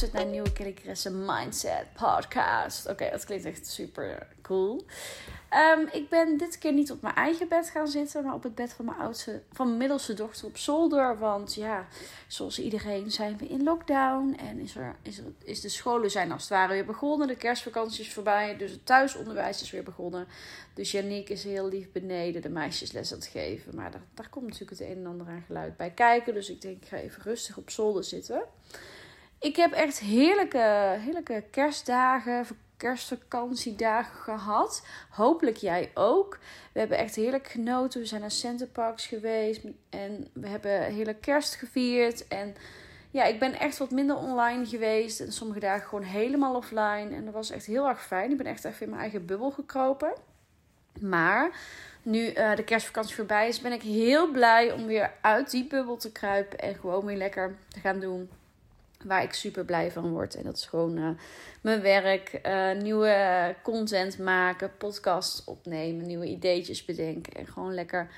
luistert naar nieuwe Kelly Mindset podcast. Oké, dat klinkt echt super cool. Ehm, ik ben dit keer niet op mijn eigen bed gaan zitten, maar op het bed van mijn oudste, van middelste dochter op zolder. Want ja, zoals iedereen zijn we in lockdown en is, er, is, is de scholen zijn als het ware weer begonnen. De kerstvakantie is voorbij, dus het thuisonderwijs is weer begonnen. Dus Janiek is heel lief beneden de meisjes les aan het geven. Maar daar, daar komt natuurlijk het een en ander aan geluid bij kijken. Dus ik denk, ik ga even rustig op zolder zitten. Ik heb echt heerlijke, heerlijke kerstdagen, kerstvakantiedagen gehad. Hopelijk jij ook. We hebben echt heerlijk genoten. We zijn naar Centerparks geweest en we hebben hele kerst gevierd. En ja, ik ben echt wat minder online geweest. En sommige dagen gewoon helemaal offline. En dat was echt heel erg fijn. Ik ben echt even in mijn eigen bubbel gekropen. Maar nu uh, de kerstvakantie voorbij is, ben ik heel blij om weer uit die bubbel te kruipen. En gewoon weer lekker te gaan doen waar ik super blij van word. En dat is gewoon uh, mijn werk, uh, nieuwe content maken, podcasts opnemen, nieuwe ideetjes bedenken. En gewoon lekker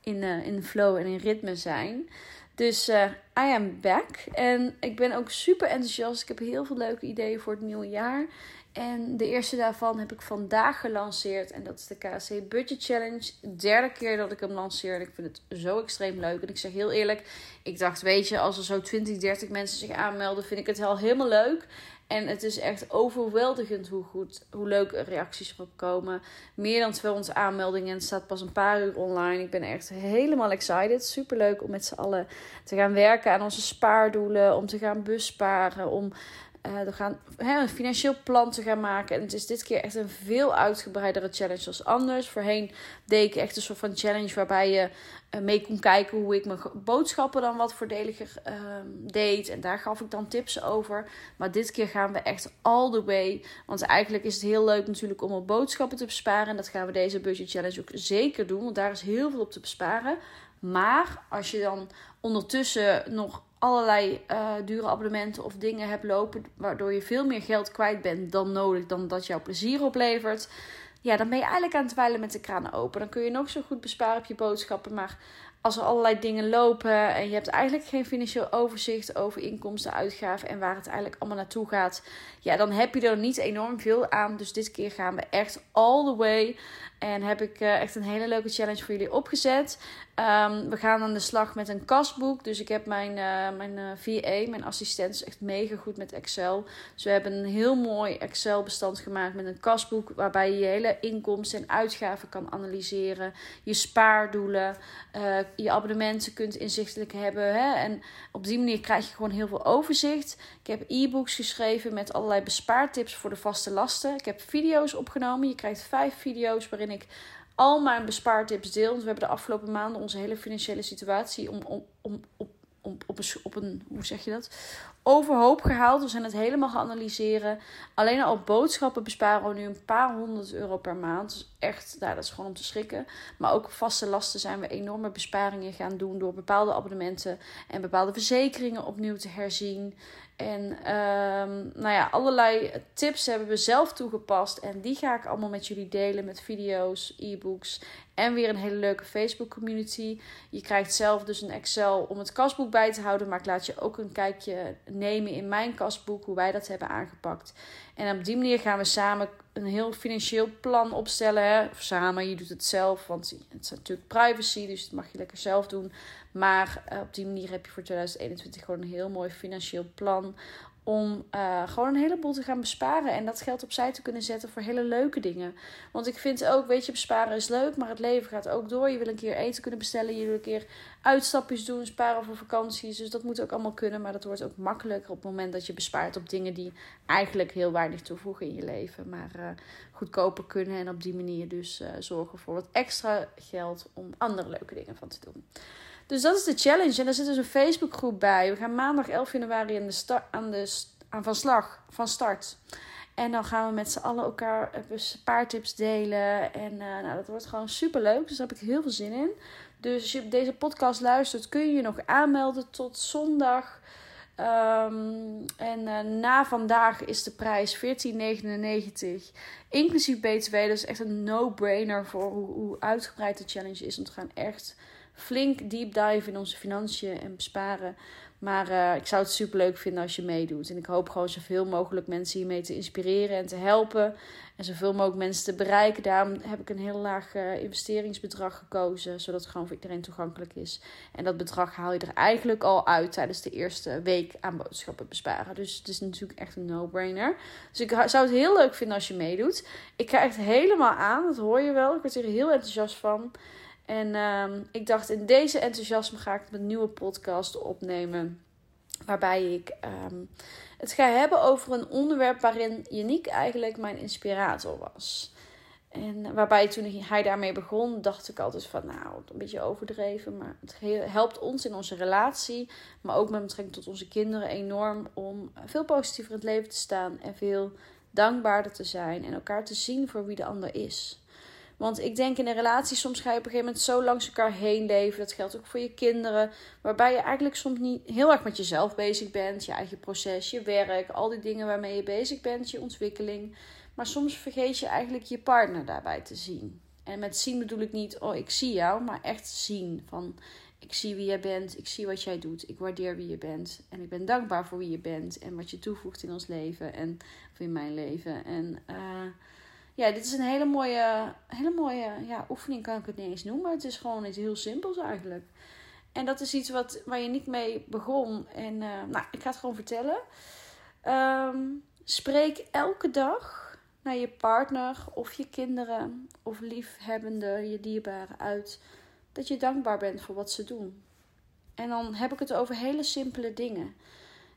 in, uh, in flow en in ritme zijn. Dus I am back. En ik ben ook super enthousiast. Ik heb heel veel leuke ideeën voor het nieuwe jaar. En de eerste daarvan heb ik vandaag gelanceerd. En dat is de KC Budget Challenge. Derde keer dat ik hem lanceer. En ik vind het zo extreem leuk. En ik zeg heel eerlijk. Ik dacht, weet je, als er zo 20, 30 mensen zich aanmelden, vind ik het al helemaal leuk. En het is echt overweldigend hoe goed, hoe leuk reacties erop komen. Meer dan 200 aanmeldingen. En het staat pas een paar uur online. Ik ben echt helemaal excited. Super leuk om met z'n allen te gaan werken aan onze spaardoelen. Om te gaan bussparen. Om uh, we gaan een financieel plan te gaan maken. En het is dit keer echt een veel uitgebreidere challenge als anders. Voorheen deed ik echt een soort van challenge waarbij je uh, mee kon kijken hoe ik mijn boodschappen dan wat voordeliger uh, deed. En daar gaf ik dan tips over. Maar dit keer gaan we echt all the way. Want eigenlijk is het heel leuk natuurlijk om op boodschappen te besparen. En dat gaan we deze budget challenge ook zeker doen. Want daar is heel veel op te besparen. Maar als je dan ondertussen nog allerlei uh, dure abonnementen of dingen hebt lopen, waardoor je veel meer geld kwijt bent dan nodig, dan dat jouw plezier oplevert. Ja, dan ben je eigenlijk aan het twijlen met de kraan open. Dan kun je nog zo goed besparen op je boodschappen. Maar als er allerlei dingen lopen en je hebt eigenlijk geen financieel overzicht over inkomsten, uitgaven en waar het eigenlijk allemaal naartoe gaat, ja, dan heb je er niet enorm veel aan. Dus dit keer gaan we echt all the way. En heb ik uh, echt een hele leuke challenge voor jullie opgezet. Um, we gaan aan de slag met een kasboek. Dus ik heb mijn, uh, mijn uh, eh, VA, mijn assistent, is echt mega goed met Excel. Dus we hebben een heel mooi Excel-bestand gemaakt met een kasboek. Waarbij je je hele inkomsten en uitgaven kan analyseren. Je spaardoelen, je abonnementen kunt inzichtelijk hebben. Hè? En op die manier krijg je gewoon heel veel overzicht. Ik heb e-books geschreven met allerlei bespaartips voor de vaste lasten. Ik heb video's opgenomen. Je krijgt vijf video's waarin ik al mijn bespaartips deel. Want we hebben de afgelopen maanden onze hele financiële situatie om, om, om, op, om, op, een, op een, hoe zeg je dat? Overhoop gehaald. We zijn het helemaal gaan analyseren. Alleen al op boodschappen besparen we nu een paar honderd euro per maand. Dus echt, nou, dat is gewoon om te schrikken. Maar ook op vaste lasten zijn we enorme besparingen gaan doen door bepaalde abonnementen en bepaalde verzekeringen opnieuw te herzien. En um, nou ja, allerlei tips hebben we zelf toegepast. En die ga ik allemaal met jullie delen met video's, e-books en weer een hele leuke Facebook community. Je krijgt zelf dus een Excel om het kasboek bij te houden. Maar ik laat je ook een kijkje nemen in mijn kasboek, hoe wij dat hebben aangepakt. En op die manier gaan we samen een heel financieel plan opstellen. Hè? Of samen, je doet het zelf, want het is natuurlijk privacy, dus dat mag je lekker zelf doen. Maar uh, op die manier heb je voor 2021 gewoon een heel mooi financieel plan om uh, gewoon een heleboel te gaan besparen en dat geld opzij te kunnen zetten voor hele leuke dingen. Want ik vind ook, weet je, besparen is leuk, maar het leven gaat ook door. Je wil een keer eten kunnen bestellen, je wil een keer uitstapjes doen, sparen voor vakanties. Dus dat moet ook allemaal kunnen, maar dat wordt ook makkelijker op het moment dat je bespaart op dingen die eigenlijk heel weinig toevoegen in je leven, maar uh, goedkoper kunnen en op die manier dus uh, zorgen voor wat extra geld om andere leuke dingen van te doen. Dus dat is de challenge. En daar zit dus een Facebookgroep bij. We gaan maandag 11 januari aan, de start, aan, de, aan van slag, van start. En dan gaan we met z'n allen elkaar een paar tips delen. En uh, nou, dat wordt gewoon super leuk. Dus daar heb ik heel veel zin in. Dus als je deze podcast luistert, kun je je nog aanmelden tot zondag. Um, en uh, na vandaag is de prijs 14,99. Inclusief BTW. Dus echt een no-brainer voor hoe, hoe uitgebreid de challenge is. Want we gaan echt flink deep dive in onze financiën en besparen. Maar uh, ik zou het super leuk vinden als je meedoet. En ik hoop gewoon zoveel mogelijk mensen hiermee te inspireren en te helpen. En zoveel mogelijk mensen te bereiken. Daarom heb ik een heel laag uh, investeringsbedrag gekozen. Zodat het gewoon voor iedereen toegankelijk is. En dat bedrag haal je er eigenlijk al uit tijdens de eerste week aan boodschappen besparen. Dus het is natuurlijk echt een no-brainer. Dus ik zou het heel leuk vinden als je meedoet. Ik ga echt helemaal aan. Dat hoor je wel. Ik word er heel enthousiast van. En uh, ik dacht, in deze enthousiasme ga ik een nieuwe podcast opnemen. Waarbij ik um, het ga hebben over een onderwerp waarin Yannick eigenlijk mijn inspirator was. En waarbij toen hij daarmee begon, dacht ik altijd van, nou, een beetje overdreven. Maar het helpt ons in onze relatie, maar ook met betrekking tot onze kinderen enorm om veel positiever in het leven te staan en veel dankbaarder te zijn en elkaar te zien voor wie de ander is. Want ik denk in een relatie, soms ga je op een gegeven moment zo langs elkaar heen leven. Dat geldt ook voor je kinderen. Waarbij je eigenlijk soms niet heel erg met jezelf bezig bent. Je eigen proces, je werk, al die dingen waarmee je bezig bent, je ontwikkeling. Maar soms vergeet je eigenlijk je partner daarbij te zien. En met zien bedoel ik niet, oh ik zie jou, maar echt zien. Van ik zie wie jij bent, ik zie wat jij doet, ik waardeer wie je bent. En ik ben dankbaar voor wie je bent en wat je toevoegt in ons leven en of in mijn leven. En uh, ja, dit is een hele mooie, hele mooie ja, oefening, kan ik het niet eens noemen. Het is gewoon iets heel simpels eigenlijk. En dat is iets wat, waar je niet mee begon. En uh, nou, ik ga het gewoon vertellen. Um, spreek elke dag naar je partner of je kinderen of liefhebbende, je dierbaren uit dat je dankbaar bent voor wat ze doen. En dan heb ik het over hele simpele dingen.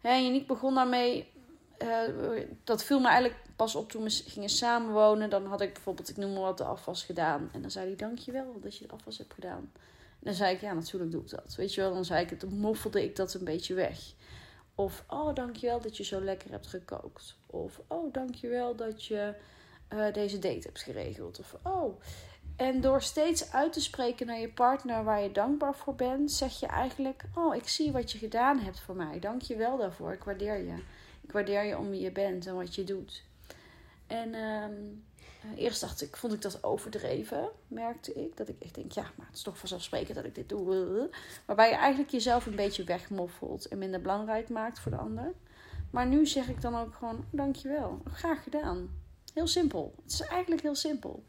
En je niet begon daarmee. Uh, dat viel me eigenlijk pas op toen we gingen samenwonen. Dan had ik bijvoorbeeld, ik noem maar wat, de afwas gedaan. En dan zei hij, dankjewel dat je de afwas hebt gedaan. En dan zei ik, ja, natuurlijk doe ik dat. Weet je wel, dan zei ik het, moffelde ik dat een beetje weg. Of, oh, dankjewel dat je zo lekker hebt gekookt. Of, oh, dankjewel dat je uh, deze date hebt geregeld. Of, oh. En door steeds uit te spreken naar je partner waar je dankbaar voor bent, zeg je eigenlijk: Oh, ik zie wat je gedaan hebt voor mij. Dank je wel daarvoor. Ik waardeer je. Ik waardeer je om wie je bent en wat je doet. En um, eerst dacht ik, vond ik dat overdreven, merkte ik. Dat ik echt denk, ja, maar het is toch vanzelfsprekend dat ik dit doe. Waarbij je eigenlijk jezelf een beetje wegmoffelt en minder belangrijk maakt voor de ander. Maar nu zeg ik dan ook gewoon, dankjewel, graag gedaan. Heel simpel. Het is eigenlijk heel simpel.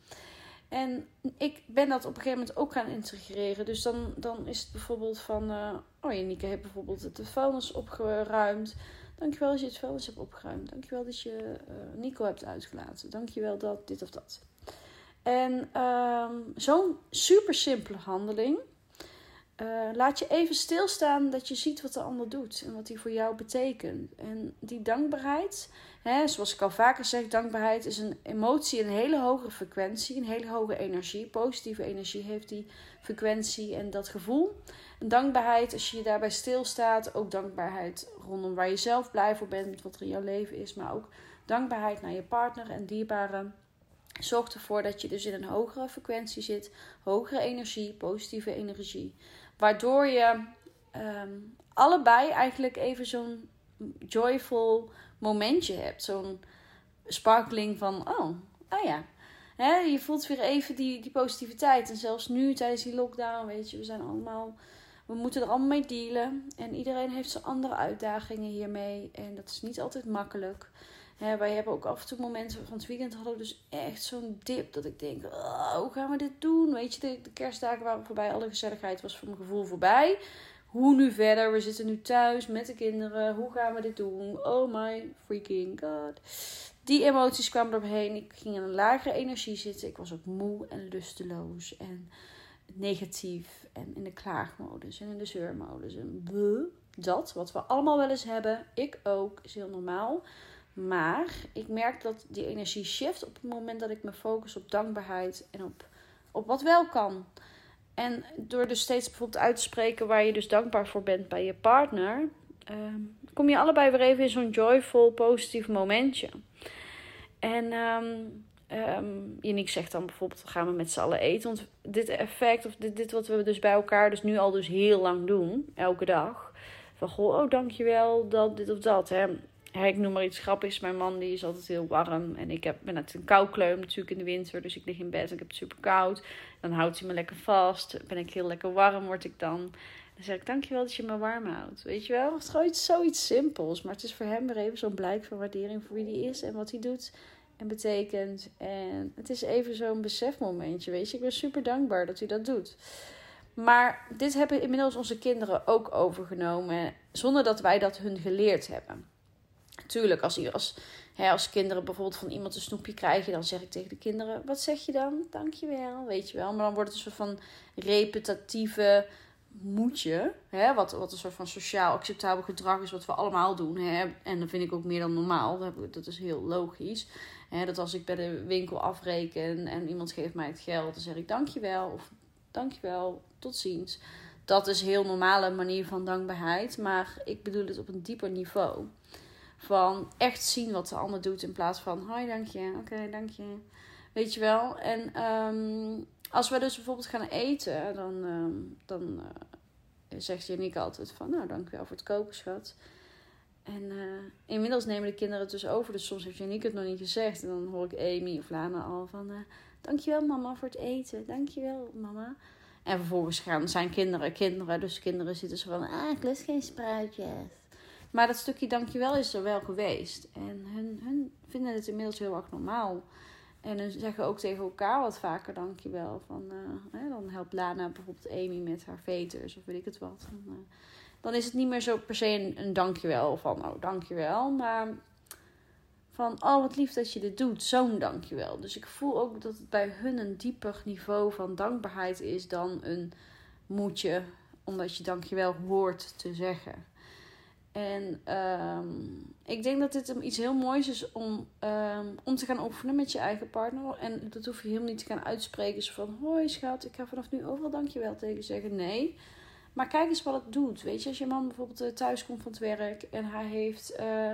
En ik ben dat op een gegeven moment ook gaan integreren. Dus dan, dan is het bijvoorbeeld van... Uh, oh, Janike heeft bijvoorbeeld de vuilnis opgeruimd. Dankjewel dat je het vuilnis hebt opgeruimd. Dankjewel dat je uh, Nico hebt uitgelaten. Dankjewel dat dit of dat. En um, zo'n super simpele handeling. Uh, laat je even stilstaan dat je ziet wat de ander doet en wat die voor jou betekent. En die dankbaarheid, hè, zoals ik al vaker zeg, dankbaarheid is een emotie, een hele hoge frequentie, een hele hoge energie. Positieve energie heeft die frequentie en dat gevoel. En dankbaarheid, als je je daarbij stilstaat, ook dankbaarheid rondom waar je zelf blij voor bent, met wat er in jouw leven is, maar ook dankbaarheid naar je partner en dierbaren. Zorgt ervoor dat je dus in een hogere frequentie zit, hogere energie, positieve energie. Waardoor je um, allebei eigenlijk even zo'n joyful momentje hebt. Zo'n sparkling van, oh, oh ja. je voelt weer even die, die positiviteit. En zelfs nu tijdens die lockdown, weet je, we zijn allemaal we moeten er allemaal mee dealen. En iedereen heeft zijn andere uitdagingen hiermee. En dat is niet altijd makkelijk. Wij hebben ook af en toe momenten van het weekend hadden we dus echt zo'n dip. Dat ik denk, oh, hoe gaan we dit doen? Weet je, de, de, kerstdagen waren voorbij. Alle gezelligheid was voor mijn gevoel voorbij. Hoe nu verder? We zitten nu thuis met de kinderen. Hoe gaan we dit doen? Oh my freaking god. Die emoties kwamen eromheen. Ik ging in een lagere energie zitten. Ik was ook moe en lusteloos. En negatief en in de klaagmodus en in de zeurmodus en dat, wat we allemaal wel eens hebben, ik ook, is heel normaal. Maar ik merk dat die energie shift op het moment dat ik me focus op dankbaarheid en op, op wat wel kan. En door dus steeds bijvoorbeeld uit te spreken waar je dus dankbaar voor bent bij je partner, ehm, kom je allebei weer even in zo'n joyful, positief momentje. En um, Um, Yannick zegt dan bijvoorbeeld, gaan we met z'n allen eten. Want dit effect, of dit, dit wat we dus bij elkaar dus nu al dus heel lang doen, elke dag. Van, goh, oh dankjewel, dat, dit of dat. Hè. Ik noem maar iets grappigs. Mijn man die is altijd heel warm. En ik heb, ben net een koukleum natuurlijk in de winter. Dus ik lig in bed en ik heb het super koud. Dan houdt hij me lekker vast. Ben ik heel lekker warm, word ik dan. Dan zeg ik, dankjewel dat je me warm houdt. Weet je wel? Het is gewoon zoiets simpels. Maar het is voor hem weer even zo'n blijk van waardering voor wie hij is. En wat hij doet en betekent. En het is even zo'n besefmomentje, weet je. Ik ben super dankbaar dat hij dat doet. Maar dit hebben inmiddels onze kinderen ook overgenomen. Zonder dat wij dat hun geleerd hebben. Tuurlijk, als, als, als kinderen bijvoorbeeld van iemand een snoepje krijgen, dan zeg ik tegen de kinderen: Wat zeg je dan? Dankjewel, weet je wel. Maar dan wordt het een soort van repetitieve moetje. Hè, wat, wat een soort van sociaal acceptabel gedrag is, wat we allemaal doen. Hè. En dat vind ik ook meer dan normaal. Dat is heel logisch. Hè, dat als ik bij de winkel afreken en iemand geeft mij het geld, dan zeg ik dankjewel. Of dankjewel, tot ziens. Dat is een heel normale manier van dankbaarheid. Maar ik bedoel het op een dieper niveau. Van echt zien wat de ander doet in plaats van hoi, dank je, oké, dank je. Weet je wel? En um, als we dus bijvoorbeeld gaan eten, dan, um, dan uh, zegt Janieke altijd van nou, dankjewel voor het koken, schat. En uh, inmiddels nemen de kinderen het dus over. Dus soms heeft Janieke het nog niet gezegd. En dan hoor ik Amy of Lana al van... Uh, dankjewel mama voor het eten. Dankjewel mama. En vervolgens gaan zijn kinderen kinderen. Dus kinderen zitten zo van... Ah, ik lust geen spruitjes. Maar dat stukje dankjewel is er wel geweest. En hun, hun vinden het inmiddels heel erg normaal. En hun zeggen ook tegen elkaar wat vaker dankjewel. Van, uh, hè, dan helpt Lana bijvoorbeeld Amy met haar veters of weet ik het wat. Dan, uh, dan is het niet meer zo per se een, een dankjewel van oh dankjewel. Maar van oh wat lief dat je dit doet. Zo'n dankjewel. Dus ik voel ook dat het bij hun een dieper niveau van dankbaarheid is dan een moetje. Omdat je dankjewel hoort te zeggen. En um, ik denk dat dit iets heel moois is om, um, om te gaan oefenen met je eigen partner. En dat hoef je helemaal niet te gaan uitspreken. Zo van, hoi schat, ik ga vanaf nu overal dankjewel tegen zeggen. Nee. Maar kijk eens wat het doet. Weet je, als je man bijvoorbeeld eh, thuis komt van het werk en hij heeft uh,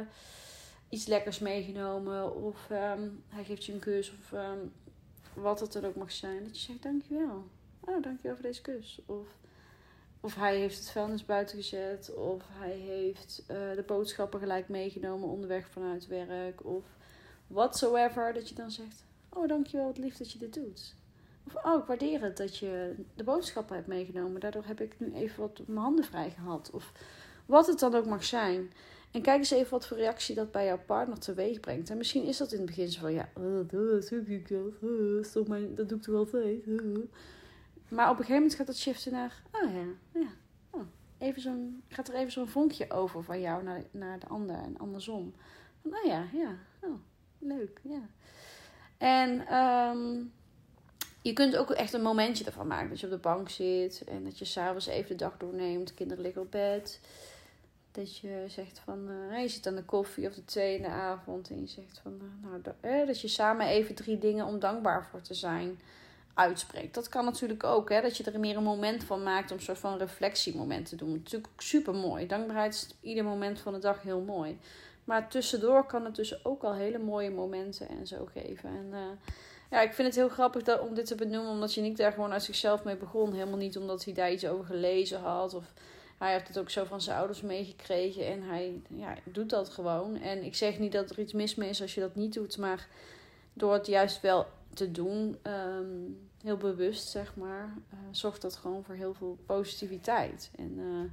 iets lekkers meegenomen. Of um, hij geeft je een kus of wat het dan ook mag zijn. Dat je zegt, dankjewel. Oh, dankjewel voor deze kus. Of of hij heeft het vuilnis buiten gezet. Of hij heeft uh, de boodschappen gelijk meegenomen onderweg vanuit werk. Of whatsoever. Dat je dan zegt: Oh, dankjewel, wat lief dat je dit doet. Of oh, ik waardeer het dat je de boodschappen hebt meegenomen. Daardoor heb ik nu even wat mijn handen vrij gehad. Of wat het dan ook mag zijn. En kijk eens even wat voor reactie dat bij jouw partner teweeg brengt. En misschien is dat in het begin zo van: Ja, dat, doe ik altijd. Maar op een gegeven moment gaat het shiften naar, oh ja, ja. Oh, even zo'n, gaat er even zo'n vonkje over van jou naar, naar de ander en andersom. Van, oh ja, ja, oh, leuk, ja. En um, je kunt ook echt een momentje ervan maken. Dat je op de bank zit en dat je s'avonds even de dag doorneemt. Kinderen liggen op bed. Dat je zegt van, uh, je zit aan de koffie of de thee in de avond. En je zegt van, uh, nou, dat, eh, dat je samen even drie dingen om dankbaar voor te zijn uitspreekt. Dat kan natuurlijk ook, hè, dat je er meer een moment van maakt om een soort van reflectiemoment te doen. Natuurlijk super mooi. Dankbaarheid is ieder moment van de dag heel mooi. Maar tussendoor kan het dus ook al hele mooie momenten en zo geven. En uh, ja, ik vind het heel grappig dat, om dit te benoemen, omdat je niet daar gewoon uit zichzelf mee begon. Helemaal niet omdat hij daar iets over gelezen had. Of hij heeft het ook zo van zijn ouders meegekregen en hij ja, doet dat gewoon. En ik zeg niet dat er iets mis mee is als je dat niet doet, maar door het juist wel te doen, um, heel bewust zeg maar, uh, zorgt dat gewoon voor heel veel positiviteit. En uh,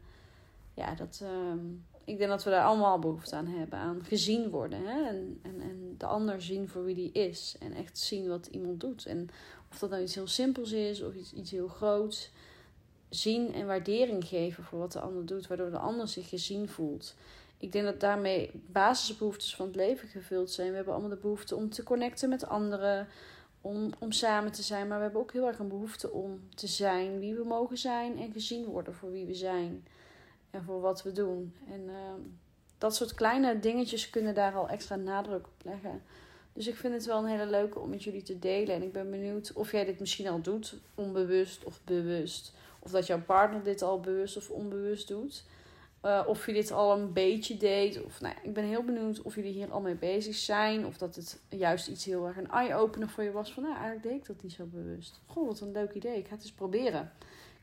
ja, dat, um, ik denk dat we daar allemaal behoefte aan hebben, aan gezien worden. Hè? En, en, en de ander zien voor wie die is. En echt zien wat iemand doet. En of dat nou iets heel simpels is of iets, iets heel groots. Zien en waardering geven voor wat de ander doet, waardoor de ander zich gezien voelt ik denk dat daarmee basisbehoeftes van het leven gevuld zijn. We hebben allemaal de behoefte om te connecten met anderen, om, om samen te zijn. Maar we hebben ook heel erg een behoefte om te zijn wie we mogen zijn en gezien worden voor wie we zijn en voor wat we doen. En uh, dat soort kleine dingetjes kunnen daar al extra nadruk op leggen. Dus ik vind het wel een hele leuke om met jullie te delen. En ik ben benieuwd of jij dit misschien al doet, onbewust of bewust. Of dat jouw partner dit al bewust of onbewust doet. Uh, of je dit al een beetje deed. Of, nou ik ben heel benieuwd of jullie hier al mee bezig zijn. Of dat het juist iets heel erg een eye-opener voor je was. Van nou, eigenlijk deed ik dat niet zo bewust. Goh, wat een leuk idee. Ik ga het eens proberen.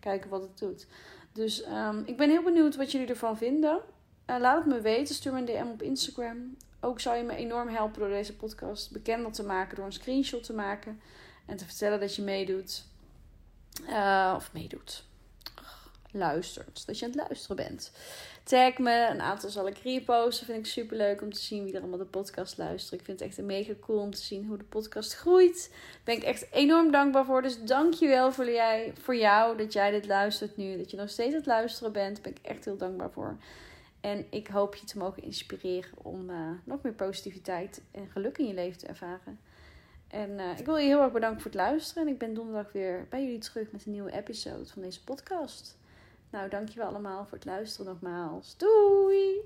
Kijken wat het doet. Dus um, ik ben heel benieuwd wat jullie ervan vinden. laat het me weten. Stuur me een DM op Instagram. Ook zou je me enorm helpen door deze podcast bekender te maken. Door een screenshot te maken. En te vertellen dat je meedoet. Uh, of meedoet. Luistert. Dat je aan het luisteren bent. Tag me. Een aantal zal ik reposten. Vind ik super leuk om te zien wie er allemaal de podcast luistert. Ik vind het echt mega cool om te zien hoe de podcast groeit. Daar ben ik echt enorm dankbaar voor. Dus dankjewel voor, jij, voor jou dat jij dit luistert nu. Dat je nog steeds aan het luisteren bent. Daar ben ik echt heel dankbaar voor. En ik hoop je te mogen inspireren om uh, nog meer positiviteit en geluk in je leven te ervaren. En uh, ik wil je heel erg bedanken voor het luisteren. En ik ben donderdag weer bij jullie terug met een nieuwe episode van deze podcast. Nou, dankjewel allemaal voor het luisteren nogmaals. Doei!